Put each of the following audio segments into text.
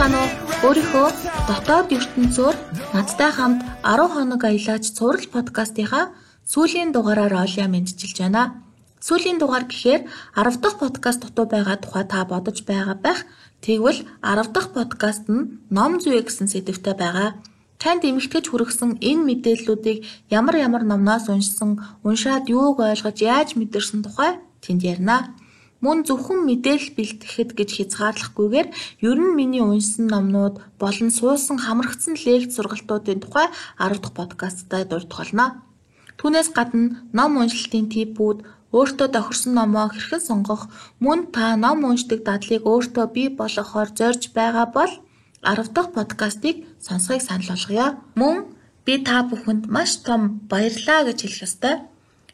уу? Өөрийнхөө дотоод ертөнцөөр надтай хамт 10 хоног аялаач цуврал подкастынхаа сүүлийн дугаараар олё мэдчилж байна. Сүүлийн дугаар гэхээр 10 дахь подкаст дутуу байгаа тухай та бодож байгаа байх. Тэгвэл 10 дахь подкаст нь ном зүй гэсэн сэдвтэй байгаа. Танд эмэгтгэж хүргэсэн энэ мэдээллүүдийг ямар ямар номноос уншсан, уншаад юуг ойлгож яаж мэдэрсэн тухай тэнд ярина. Мөн зөвхөн мэдээлэл бэлтгэхэд гэж хязгаарлахгүйгээр ер нь миний уншсан номнууд болон суусан хамрагдсан лекц сургалтуудын тухай 10 дахь подкасттай дурдах болно. Түүнээс гадна ном уншилтын типүүд, өөртөө тохирсон номоо хэрхэн сонгох, мөн та ном уншдаг дадлыг өөртөө бий болгохоор зорж байгаа бол 10 дахь подкастыг сонсохыг санал болгоё. Мөн би та бүхэнд маш том баярлалаа гэж хэлэх ёстой.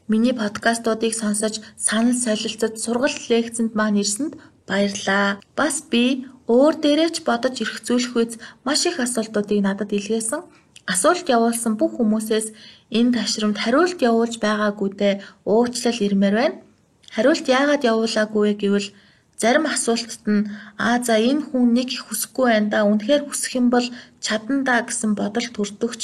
Миний подкастуудыг сонсож санал солилцож сургалт лекцэнд маань ирсэнд баярлалаа. Бас би өөр дээрээ ч бодож ирэх зүйлх үйс маш их асуултуудыг надад илгээсэн. Асуулт явуулсан бүх хүмүүсээс энэ ташрамд хариулт явуулж байгаагүйдээ уучлал ирмээр байна. Хариулт яагаад явуулаагүй гэвэл зарим асуултад нь аа за энэ хүн нэг их хүсэхгүй байна да үнэхээр хүсэх юм бол чадна да гэсэн бодол төрдөгч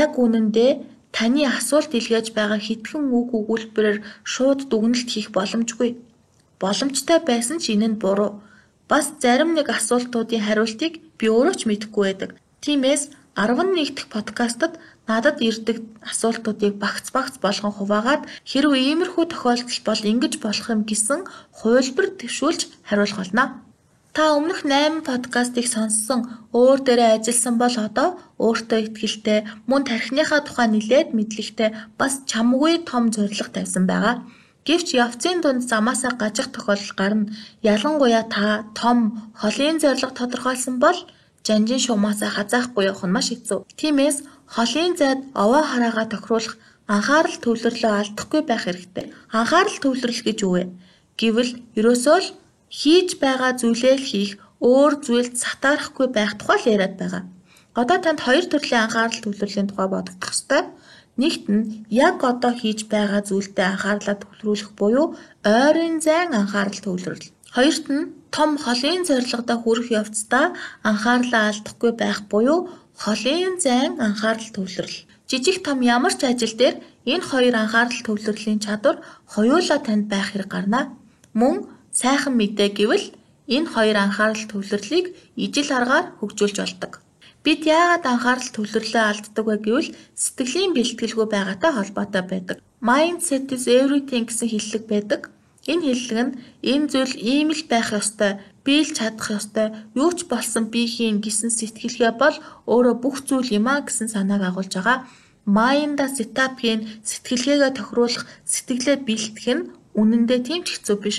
яг үнэндээ таны асуулт илгээж байгаа хитгэн үг өгүүлбэрээр шууд дүгнэлт хийх боломжгүй. Боломжтой байсан ч энэ нь буруу. Бас зарим нэг асуултуудын хариултыг би өөрөө ч мэдэхгүй байдаг. Тиймээс 11 дахь подкастад надад ирдэг асуултуудыг багц багц болгон хуваагаад хэрвээ иймэрхүү тохиолдол бол ингэж болох юм гэсэн хувилбар төвшүүлж хариулах болно. Та өмнөх 8 подкастыг сонссон, өөр дээрээ ажилласан бол одоо өөртөө ихтгэлтэй, мөн тархиныхаа тухай нилээд мэдлэгтэй бас чамгүй том зорилго тавьсан байгаа. Гэвч явцын дунд замаасаа гажих тохиолдол гарна. Ялангуяа та том, холын зорилго тодорхойлсон бол жанжин шуумаасаа хазаахгүй явах нь маш хэцүү. Тиймээс холын зайд овоо хараагаа тохируулах анхаарал төвлөрлөө алдахгүй байх хэрэгтэй. Анхаарал төвлөрөл гэж юу вэ? Гэвэл ерөөсөө л хийж байгаа зүйлээ л хийх, өөр зүйлд сатаарахгүй байх тухай л яриад байгаа. Одоо танд хоёр төрлийн анхаарал төвлөрлийн тухай бодох ёстой. Нэгт нь яг одоо хийж байгаа зүйлдээ анхаарлаа төвлөрүүлэх буюу ойрын зайн анхаарал төвлөрөл. Хоёрт нь том холын зорилгодоо хүрэх явцдаа анхаарлаа алдахгүй байх буюу холын зайн анхаарал төвлөрөл. Жижиг том ямар ч ажил дээр энэ хоёр анхаарал төвлөрлийн чадвар хоёулаа танд байх хэрэг гарна. Мөн Сайхан мэдээ гэвэл энэ хоёр анхаарал төвлөрлийг ижил аргаар хөгжүүлж болдог. Бид яагаад анхаарал төвлөрлөө алддаг вэ гэвэл сэтгэлийн бэлтгэлгүй байгаатай холбоотой байдаг. Mindset is everything гэсэн хэллэг байдаг. Энэ хэллэг нь энэ зүйл ийм л байх ёстой, би л чадах ёстой, юу ч болсон би хийн гэсэн сэтгэлгээ бол өөрөө бүх зүйл юм а гэсэн санааг агуулж байгаа. Setup хийн сэтгэлгээгээ тохируулах, сэтгэлээ бэлтгэх нь үнэндээ тийм ч хэцүү биш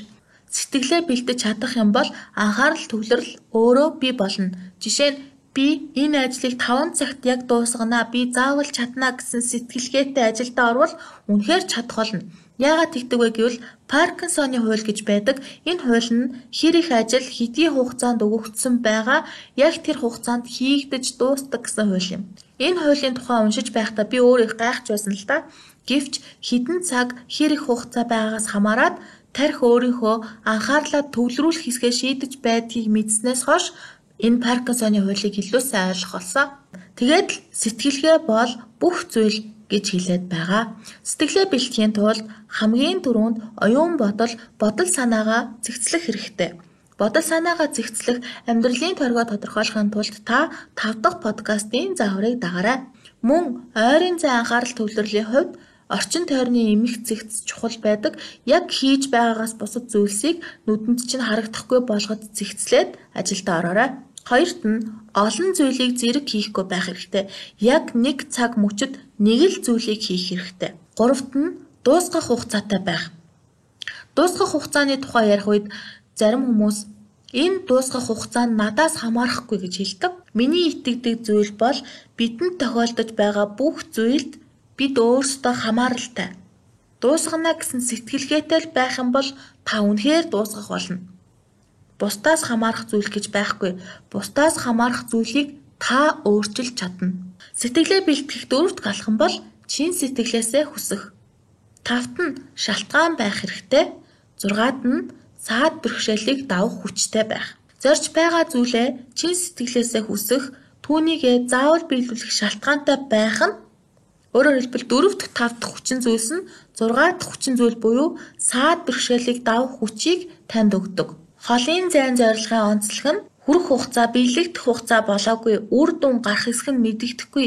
Сэтгэлээ бэлдэж чадах юм бол анхаарал төвлөрөл өөрөө бий болно. Жишээ нь би энэ ажлыг 5 цагт яг дуусгана. Би заавал чадна гэсэн сэтгэлгээтэй ажилдаа орвол үнэхээр чадах болно. Яагаад тэгдэг вэ гэвэл Паркинсоны хууль гэж байдаг. Энэ хууль нь хэр их ажил хэдийн хугацаанд өгөгдсөн байгаа яг тэр хугацаанд хийгдэж дуустдаг гэсэн хууль юм. Энэ хуулийн тухай уншиж байхдаа би өөрөө их гайхаж байсан л да. Гэвч хідэн цаг хэр их хугацаа байгаагаас хамаарат тарих өөрийнхөө анхаарлаа төвлөрүүлэх хэсгээ шийдэж байдгийг мэдснээс хойш энэ Паркинсоны хуулийг илүү сайн ойлгох болсон. Тэгээд л сэтгэлгээ бол бүх зүйл гэж хэлээд байгаа. Сэтгэлээ бэлтгэхийн тулд хамгийн түрүүнд оюун бодол, бодол санаагаа зэгцлэх хэрэгтэй. Бодол санаагаа зэгцлэх амьдралын торгоо тодорхойлохын тулд та 5 дахь подкастын зааврыг дагаарай. Мөн ойрын зай анхаарал төвлөрлийн хувьд Орчин тойрны эмх зэгц чухал байдаг. Яг хийж байгаагаас бусад зүйлсийг нүдэнд чинь харагдахгүй болгоод зэгцлээд ажилдаа ороорой. Хоёрт нь олон зүйлийг зэрэг хийхгүй байх хэрэгтэй. Яг нэг цаг мөчөд нэг л зүйлийг хийх хэрэгтэй. Гуравт нь дуусгах хугацаатай байх. Дуусгах хугацааны тухай ярих үед зарим хүмүүс энэ дуусгах хугацаа нь надаас хамаарахгүй гэж хэлдэг. Миний итгэдэг зүйл бол бидэнд тохиолдож байгаа бүх зүйлд бид өөрсдөө хамааралтай. Дуусгана гэсэн сэтгэлгээтэй л байх юм бол та үнэхээр дуусгах болно. Бусдаас хамаарах зүйл гэж байхгүй. Бусдаас хамаарах зүйлийг та өөрчилж чадна. Сэтгэлээ бэлтгэх дөрөвт галхан бол чин сэтгэлээсээ хүсэх. Тавт нь шалтгаан байх хэрэгтэй. Зургаад нь саад бэрхшээлийг давах хүчтэй байх. зорж байгаа зүйлээ чин сэтгэлээсээ хүсэх, түүнийгээ заавал биелүүлэх шалтгаантай байх нь Өөрөөр хэлбэл 4 дахь 5 дахь хүчин зүйлс нь 6 дахь хүчин зүйл буюу саад бэрхшээлийг давах хүчийг танд өгдөг. Холын зайн зорилгын онцлог нь хүрэх хугацаа биелэгдэх хугацаа болоогүй үр дүн гарах хэсэг нь мэдэгдэхгүй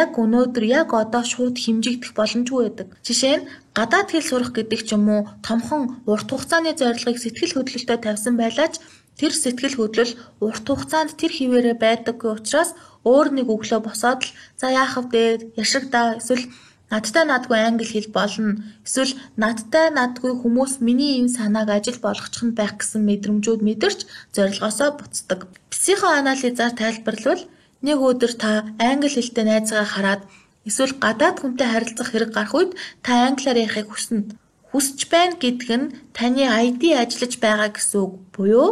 яг өнөөдөр яг одоо шууд хэмжигдэх боломжгүй байдаг. Жишээ нь гадаад хэл сурах гэдэг ч юм уу томхон урт хугацааны зорилгыг сэтгэл хөдлөлтөд тавьсан байлаач тэр сэтгэл хөдлөл урт хугацаанд тэр хിവэрэ байдаггүй учраас өөр нэг өглөө босоод л за яах вэ яшигдаа эсвэл надтай надгүй англи хэл болно эсвэл надтай надгүй хүмүүс миний энэ санааг ажил болгочих нь байх гэсэн мэдрэмжүүд мэдэрч зорилгоосоо буцдаг. Психоанализаар тайлбарлавал нэг өдөр та англи хэлтэй найзгаа хараад эсвэл гадаад хүнтэй харилцах хэрэг гарах үед та англиар ярихыг хүснэ. Хүсэж байна гэдэг нь таны ID ажиллаж байгаа гэсэн үг буюу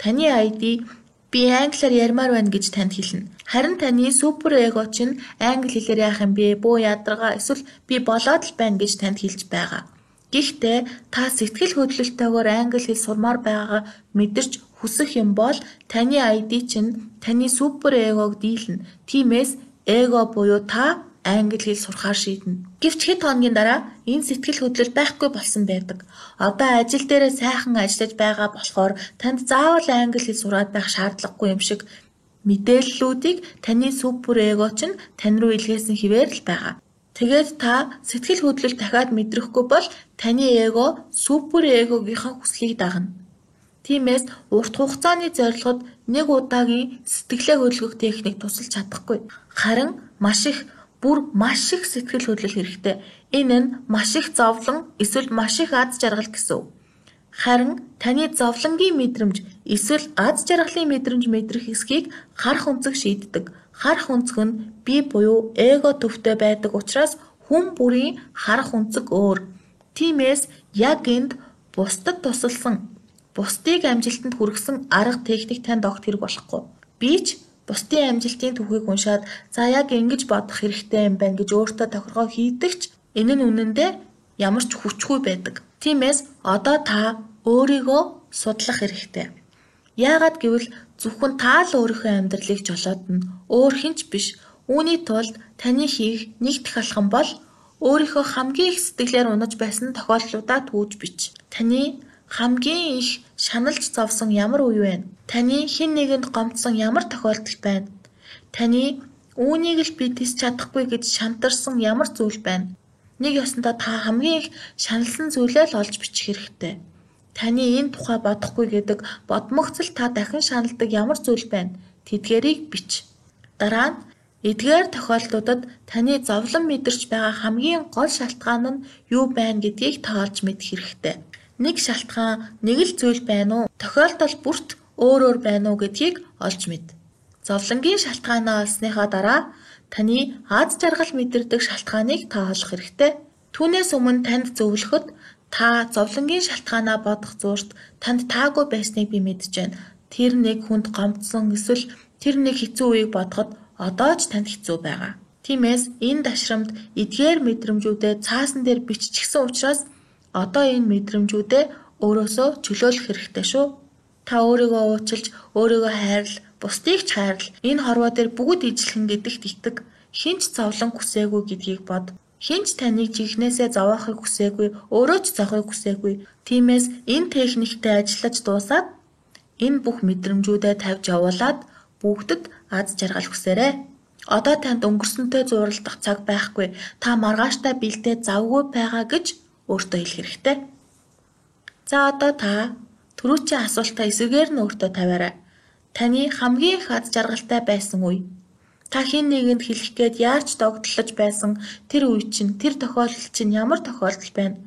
таны ID би англиар ярмаар байна гэж танд хэлнэ. Харин таны супер эго чинь англи хэлээр яах юм бэ? Бөө ядаргаа эсвэл би болоод л байна гэж танд хэлж байгаа. Гэхдээ та сэтгэл хөдлөлтөөр англи хэл сурмаар байгаагаа мэдэрч хүсэх юм бол таны ID чинь таны супер эгог дийлнэ. Тиймээс эго буюу та англи хэл сурахаар шийднэ. Гэвч хэд хоногийн дараа энэ сэтгэл хөдлөл байхгүй болсон байдаг. Одоо ажил дээрээ сайхан ажиллаж байгаа болохоор танд заавал англи хэл сураад байх шаардлагагүй юм шиг мэдээллүүдийг таны супер эго чинь тань руу илгээсэн хിവэр л байгаа. Тэгээд та сэтгэл хөдлөл дахиад мэдрэхгүй бол таны эго супер эгогийнхаа хүслийг дагна. Тиймээс урт хугацааны зорилгод нэг удаагийн сэтгэлээ хөдөлгөх техник тусалж чадахгүй. Харин маш их бүр маш их сэтгэл хөдлөл хэрэгтэй. Энэ нь маш их зовлон эсвэл маш их аз жаргал гэсэн үг. Харин таны зовлонгийн мэдрэмж эсвэл аз жаргалын мэдрэмж мэдрэх хэсгийг харах өнцөг шийддэг. Харах өнцөг нь би буюу эго төвтэй байдаг учраас хүн бүрийн харах өнцөг өөр. Тиймээс яг энд бусдад тусалсан, бусдыг амжилтанд хүргэсэн арга техник танд огт хэрэг болохгүй. Би ч бусдын амжилтын түүхийг уншаад за яг ингэж бодох хэрэгтэй юм байна гэж өөртөө тохиргоо хийдэгч энэ нь үнэндээ ямар ч хүчгүй байдаг. Тиймээс одоо та өөрийгөө судлах хэрэгтэй. Яагаад гэвэл зөвхөн та л өөрийнхөө амьдралыг жолоодно. Өөр хинч биш. Үүний тулд таны хийх нэг дэх алхам бол өөрийнхөө хамгийн их сэтгэлээр унаж байсан тохиолдлуудаа түүж бич. Таны хамгийн их шаналж зовсон ямар үе вэ? Таны хэн нэгэнд гомдсон ямар тохиолдол байна? Таны үүнийг л би тис чадахгүй гэж шантарсан ямар зүйл байна? Нэг ёсондоо та хамгийн их шаналсан зүйлээ л олж бичих хэрэгтэй. Таны энэ тухай бодохгүй гэдэг бодмогцол та дахин шаналдаг ямар зүйл байна? Тэдгэрийг бич. Дараа нь эдгээр тохиолдлуудад таны зовлон мэдэрч байгаа хамгийн гол шалтгаан нь юу байна гэдгийг та олж мэдэх хэрэгтэй нэг шалтгаан нэг л зүйл байна уу? Тохиолдол бүрт өөр өөр байна уу гэдгийг олж мэд. Зовлонгийн шалтгаанаа олсныхаа дараа таны аз жаргал мэдэрдэг шалтгааныг та олох хэрэгтэй. Түүнээс өмнө танд зөвлөхөд та зовлонгийн шалтгаанаа бодох зуурт танд таагүй байсныг би мэдж байна. Тэр нэг хүнд гомдсон эсвэл тэр нэг хэцүү үеийг бодоход одоо ч танд хэцүү байгаа. Тиймээс энэ дашрамд эдгээр мэдрэмжүүдээ цаасан дээр биччихсэн учраас Одоо энэ мэдрэмжүүдээ өөрөөсөө чөлөөлөх хэрэгтэй шүү. Та өөрийгөө уучилж, өөрийгөө хайрл, бусдыг ч хайрл. Энэ хорвоо дээр бүгд ижилхэн гэдэгт итэг. Хинч зовлон хүсээгүй гэдгийг бод. Хинч таныг чихнээсээ зовоохыг хүсээгүй, өөрөө ч зовхыг хүсээгүй. Тиймээс энэ техниктэй ажиллаж дуусаад энэ бүх мэдрэмжүүдээ тавьж явуулаад бүгдэд аз жаргал хүсээрэй. Одоо танд өнгөрсөнтэй зууралдах цаг байхгүй. Та маргааштай бэлдээ завгүй байгаа гэж өөртөө хэлэх хэрэгтэй. За одоо та түрүүчийн асуултаа эсвэгээр нь өөртөө тавиарай. Таны хамгийн их аз жаргалтай байсан үе. Та хин нэгэнд хэлэх гээд яаж догтлож байсан тэр үе чинь тэр тохиолдол чинь ямар тохиолдол байна?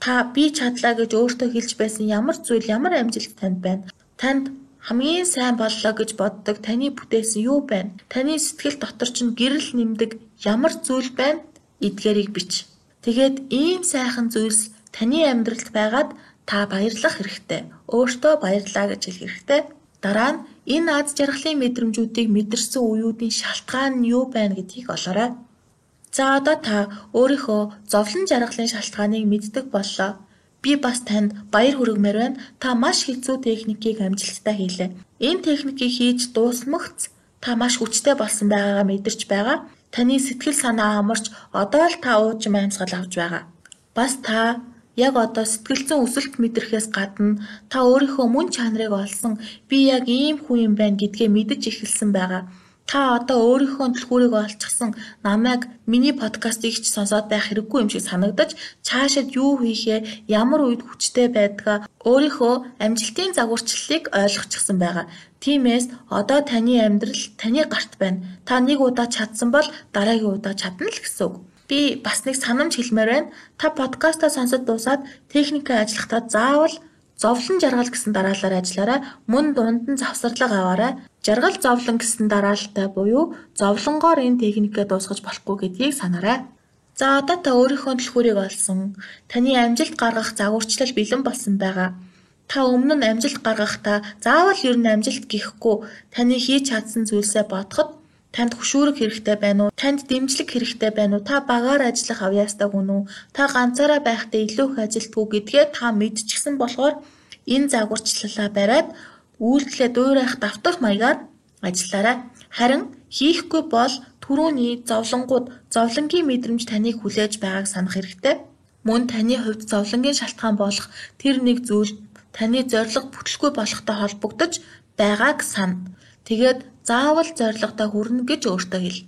Та би чадлаа гэж өөртөө хэлж байсан ямар зүйл ямар амжилт танд байна? Танд хамгийн сайн боллоо гэж боддог таны бүтээсэн юу байна? Таны сэтгэл дотор чинь гэрэл нэмдэг ямар зүйл байна? Эдгээрийг бич. Тэгээд ийм сайхан зүйлс таны амьдралд байгаад та баярлах хэрэгтэй. Өөртөө баярлаа гэж хэлэх хэрэгтэй. Дараа нь энэ аз жаргалын мэдрэмжүүдийг мэдэрсэн үеүүдийн шалтгаан нь юу байна гэдгийг олоорой. За одоо та өөрийнхөө зовлон жаргалын шалтгааныг мэддэг боллоо. Би бас танд баяр хүргэмээр байна. Та маш хэцүү техникийг амжилттай хийлээ. Энэ техникийг хийж дуусмагц та маш хүчтэй болсон байгаагаа мэдэрч байгаа. Таны сэтгэл санаа амарч одоо л та уужим амьсгал авч байгаа. Бас та яг одоо сэтгэлзэн өсөлт мэдрэхээс гадна та өөрийнхөө мөн чанарыг олсон би яг ийм хүн юм байна гэдгээ мэдэж эхэлсэн байгаа. Та одоо өөрийнхөө түлхүүрийг олчихсан намайг миний подкастыг ч сонсоод байх хэрэггүй юм шиг санагдаж цаашид юу хийхээ ямар үед хүчтэй байдгаа өөрийнхөө амжилтын загварчлалыг ойлгочихсон байгаа. Тиймээс одоо таны амьдрал таны гарт байна. Та нэг удаа чадсан бол дараагийн удаа чадна л гэсэн үг. Би бас нэг санамж хэлмээр байна. Та подкастаа сонсож дуусаад техникээ ажиллахдаа заавал зовлон жаргал гэсэн дараалалаар ажиллаарай. Мөн дунд нь завсарлага аваарай. Жаргал зовлон гэсэн дараалалтай буюу зовлонгоор энэ техникээ дуусгаж болохгүй гэдгийг санаарай. За одоо та өөрийнхөө түлхүүрийг олсон. Таны амжилт гаргах загварчлал бэлэн болсон байгаа. Та өмнө нь амжилт гаргахдаа заавал ер нь амжилт гэхгүй таны хийж чадсан зүйлсээ бодоход Танд хөшүүрэг хэрэгтэй байна уу? Танд дэмжлэг хэрэгтэй байна уу? Та багаар ажиллах авьяастай хүн үү? Та ганцаараа байхдаа илүү их ажилтгүй гэдгээ та мэдчихсэн болохоор энэ загварчлалаа бариад үйлдэлээ дуурайх давтах маягаар ажиллаарай. Харин хийхгүй бол түрүүний зовлонгууд зовлонгийн мэдрэмж таныг хүлээж байгааг санах хэрэгтэй. Мөн таны хувьд зовлонгийн шалтгаан болох тэр нэг зүйл таны зориг бүтэлгүй болохтой холбогдож байгааг сана. Тэгээд заавал зорилгодоо хүрнэ гэж өөртөө хэл.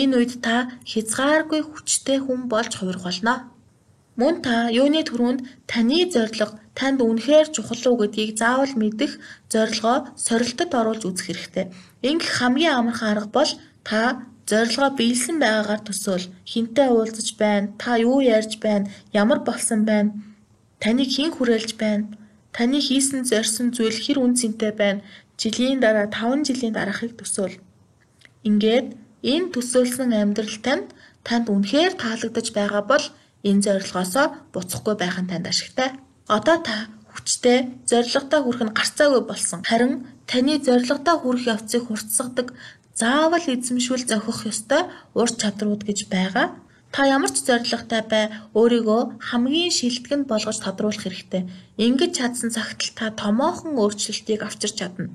Энэ үед та хязгааргүй хүчтэй хүн болж хувирах болно. Мөн та юуны төрөнд таны зорилго танд үнэхээр чухал уу гэдгийг заавал мэдэх зорилгоо сорилтод оруулж үзэх хэрэгтэй. Ингэх хамгийн амархан арга бол та зорилгоо биелсэн байгаагаар төсөөл. Хинтээ уулзаж байна? Та юу ярьж байна? Ямар болсон байна? Таныг хэн хүрээлж байна? Таны хийсэн зорьсон зүйл хэр үн цэнтэй байна? жилийн дараа 5 жилийн дараахыг төсөөл. Ингээд энэ төсөөлсөн амьдрал танд танд үнэхээр таалагдаж байгаа бол энэ зорилгоосоо буцахгүй байх нь танд ашигтай. Одоо та хүчтэй зорилготой хүрэх нь гарцаагүй болсон. Харин таны зорилготой хүрэх явцыг хурцсагдаг заавал эзэмшүүл зохих ёстой ур чадрууд гэж байгаа. Та ямар ч зорилготой бай өөрийгөө хамгийн шилтгэнд болгож тодруулах хэрэгтэй. Ингэж чадсан цагт л та томоохон өөрчлөлтийг авчирч чадна.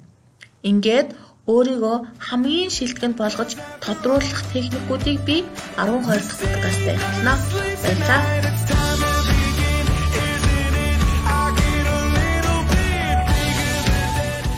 Ингээд өөрийгөө хамгийн шилтгэнд болгож тодруулах техникүүдийг би 12 дахь подкастт ярилцлаа. Баярлалаа.